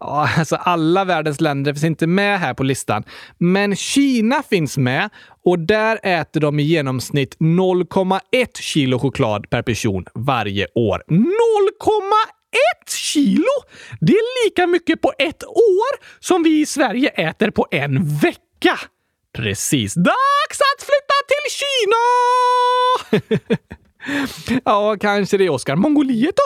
B: Ja, alltså alla världens länder finns inte med här på listan. Men Kina finns med och där äter de i genomsnitt 0,1 kilo choklad per person varje år.
A: 0,1 kilo? Det är lika mycket på ett år som vi i Sverige äter på en vecka.
B: Precis. Dags att flytta till Kina! ja, kanske det, Oskar. Mongoliet då?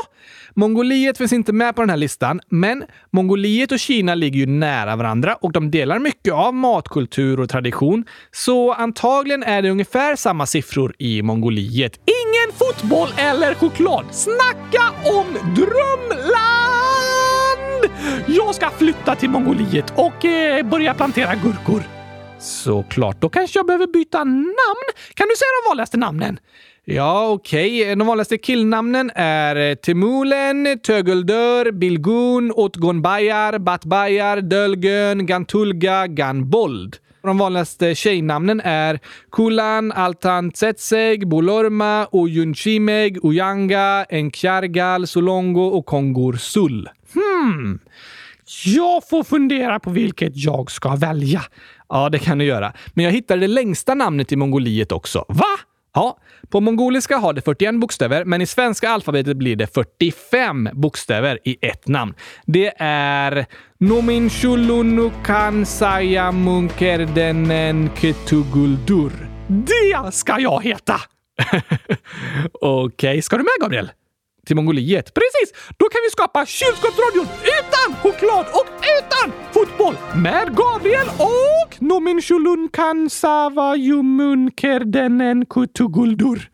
B: Mongoliet finns inte med på den här listan, men Mongoliet och Kina ligger ju nära varandra och de delar mycket av matkultur och tradition. Så antagligen är det ungefär samma siffror i Mongoliet.
A: Ingen fotboll eller choklad! Snacka om drömland! Jag ska flytta till Mongoliet och eh, börja plantera gurkor.
B: Såklart. Då kanske jag behöver byta namn. Kan du säga de vanligaste namnen? Ja, okej. Okay. De vanligaste killnamnen är Temulen, Töguldör, Bilgun, Otgonbayar, Batbayar, Dölgön, Gantulga, Ganbold. De vanligaste tjejnamnen är Kulan, Altan Tsetseg, Bolorma, Ojunchimeg, Ujanga, Enkjargal, Solongo och Kongursul.
A: Hmm. Jag får fundera på vilket jag ska välja.
B: Ja, det kan du göra. Men jag hittade det längsta namnet i Mongoliet också. Va? Ja, på mongoliska har det 41 bokstäver, men i svenska alfabetet blir det 45 bokstäver i ett namn. Det är Nominchulunukan Sayamunkerdenen Ketuguldur.
A: Det ska jag heta!
B: Okej, okay. ska du med Gabriel?
A: Till Mongoliet. Precis! Då kan vi skapa kylskåpsradion utan choklad och utan fotboll med Gabriel och Nomin Shulun Kansava Yumun Kerdenen Kutuguldur.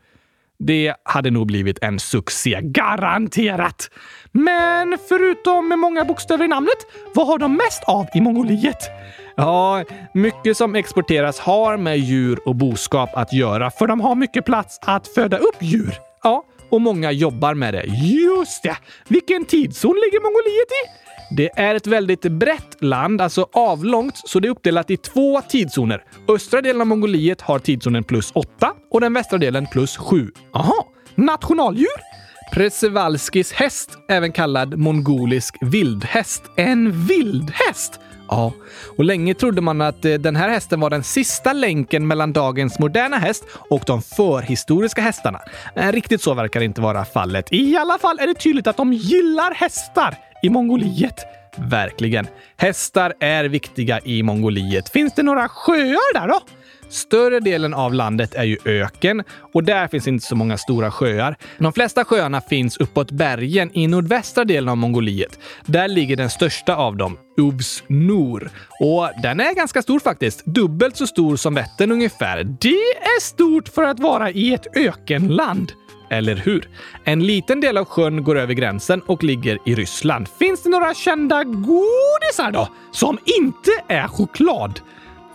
B: Det hade nog blivit en succé,
A: garanterat! Men förutom med många bokstäver i namnet, vad har de mest av i Mongoliet?
B: Ja, mycket som exporteras har med djur och boskap att göra,
A: för de har mycket plats att föda upp djur.
B: Ja, och många jobbar med det.
A: Just det! Vilken tidszon ligger Mongoliet i?
B: Det är ett väldigt brett land, alltså avlångt, så det är uppdelat i två tidszoner. Östra delen av Mongoliet har tidszonen plus 8 och den västra delen plus 7.
A: Aha! Nationaldjur?
B: Presevalskis häst, även kallad mongolisk vildhäst.
A: En vildhäst?
B: Ja, och länge trodde man att eh, den här hästen var den sista länken mellan dagens moderna häst och de förhistoriska hästarna. Eh, riktigt så verkar inte vara fallet.
A: I alla fall är det tydligt att de gillar hästar i Mongoliet.
B: Verkligen. Hästar är viktiga i Mongoliet.
A: Finns det några sjöar där då?
B: Större delen av landet är ju öken och där finns inte så många stora sjöar. De flesta sjöarna finns uppåt bergen i nordvästra delen av Mongoliet. Där ligger den största av dem, Ubs Nur. Och den är ganska stor faktiskt. Dubbelt så stor som Vättern ungefär.
A: Det är stort för att vara i ett ökenland.
B: Eller hur? En liten del av sjön går över gränsen och ligger i Ryssland.
A: Finns det några kända godisar då? Som inte är choklad?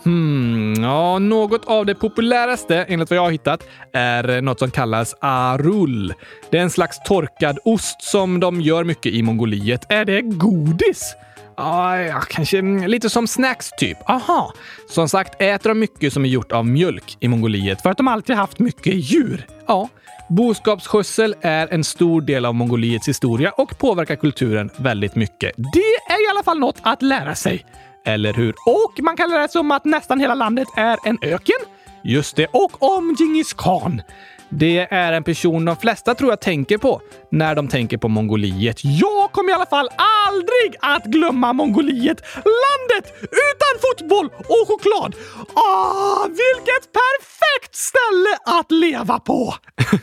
B: Hmm, ja, något av det populäraste, enligt vad jag har hittat, är något som kallas arul. Det är en slags torkad ost som de gör mycket i Mongoliet.
A: Är det godis?
B: Ja, kanske lite som snacks typ.
A: Aha.
B: Som sagt äter de mycket som är gjort av mjölk i Mongoliet
A: för att de alltid haft mycket djur.
B: Ja. Boskapsskötsel är en stor del av Mongoliets historia och påverkar kulturen väldigt mycket.
A: Det är i alla fall något att lära sig.
B: Eller hur?
A: Och man kan lära sig om att nästan hela landet är en öken.
B: Just det.
A: Och om Djingis khan.
B: Det är en person de flesta tror jag tänker på när de tänker på Mongoliet.
A: Jag kommer i alla fall aldrig att glömma Mongoliet! Landet utan fotboll och choklad! Ah, vilket perfekt ställe att leva på!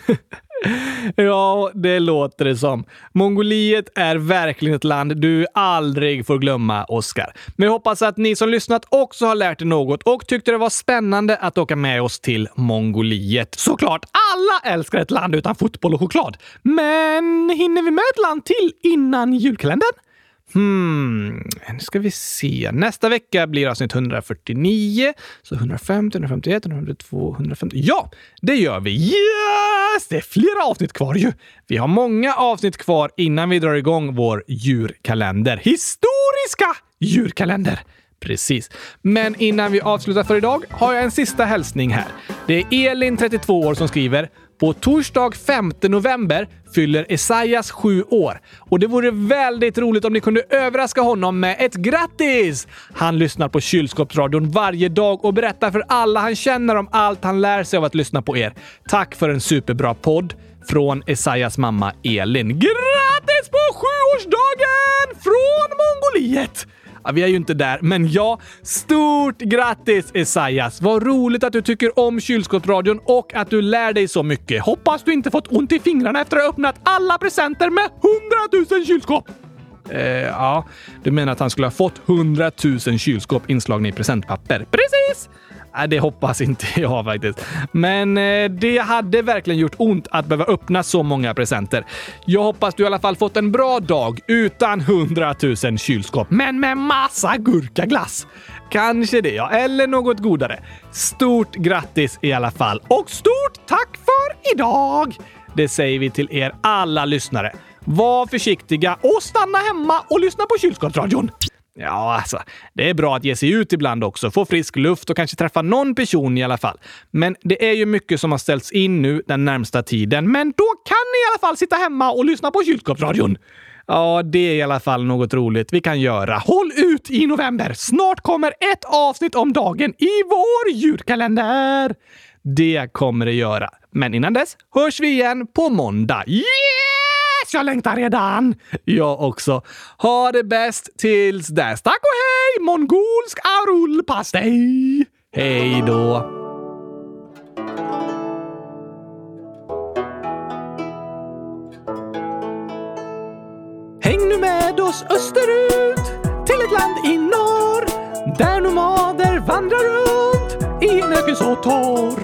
B: Ja, det låter det som. Mongoliet är verkligen ett land du aldrig får glömma, Oskar. Men jag hoppas att ni som lyssnat också har lärt er något och tyckte det var spännande att åka med oss till Mongoliet.
A: Såklart, alla älskar ett land utan fotboll och choklad. Men hinner vi med ett land till innan julkalendern?
B: Hmm, nu ska vi se. Nästa vecka blir avsnitt 149, så 150, 151, 152, 150. Ja, det gör vi!
A: Yes! Det är flera avsnitt kvar ju.
B: Vi har många avsnitt kvar innan vi drar igång vår djurkalender.
A: Historiska djurkalender!
B: Precis. Men innan vi avslutar för idag har jag en sista hälsning här. Det är Elin, 32 år, som skriver på torsdag 5 november fyller Esaias sju år och det vore väldigt roligt om ni kunde överraska honom med ett grattis! Han lyssnar på kylskåpsradion varje dag och berättar för alla han känner om allt han lär sig av att lyssna på er. Tack för en superbra podd från Esaias mamma Elin.
A: Grattis på sjuårsdagen från Mongoliet!
B: Ja, vi är ju inte där, men ja, stort grattis Esaias! Vad roligt att du tycker om kylskåpsradion och att du lär dig så mycket.
A: Hoppas du inte fått ont i fingrarna efter att ha öppnat alla presenter med 100 000 kylskåp!
B: Eh, ja, du menar att han skulle ha fått 100 000 kylskåp inslagna i presentpapper?
A: Precis!
B: Nej, det hoppas inte jag faktiskt. Men eh, det hade verkligen gjort ont att behöva öppna så många presenter. Jag hoppas du i alla fall fått en bra dag utan 100 000 kylskåp,
A: men med massa gurkaglass.
B: Kanske det, ja. Eller något godare. Stort grattis i alla fall.
A: Och stort tack för idag!
B: Det säger vi till er alla lyssnare. Var försiktiga
A: och stanna hemma och lyssna på kylskåpsradion.
B: Ja, alltså, det är bra att ge sig ut ibland också, få frisk luft och kanske träffa någon person i alla fall. Men det är ju mycket som har ställts in nu den närmsta tiden.
A: Men då kan ni i alla fall sitta hemma och lyssna på kylskåpsradion.
B: Ja, det är i alla fall något roligt vi kan göra.
A: Håll ut i november! Snart kommer ett avsnitt om dagen i vår julkalender.
B: Det kommer det göra. Men innan dess hörs vi igen på måndag.
A: Yeah! Jag längtar redan!
B: Jag också. Ha det bäst tills dess.
A: Tack och hej! Mongolsk arullpastej!
B: Hej då!
A: Häng nu med oss österut till ett land i norr där nomader vandrar runt i en öken så torr.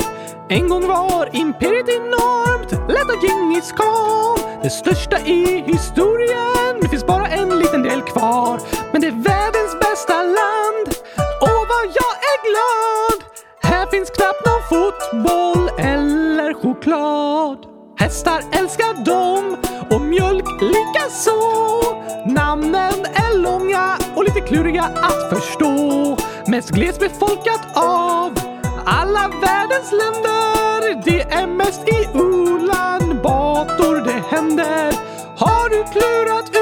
A: En gång var imperiet enormt, lett av Djingis khan. Det största i historien. Det finns bara en liten del kvar. Men det är världens bästa land. åh vad jag är glad! Här finns knappt någon fotboll eller choklad. Hästar älskar dem och mjölk likaså. Namnen är långa och lite kluriga att förstå. Mest glesbefolkat av alla världens länder. Klurat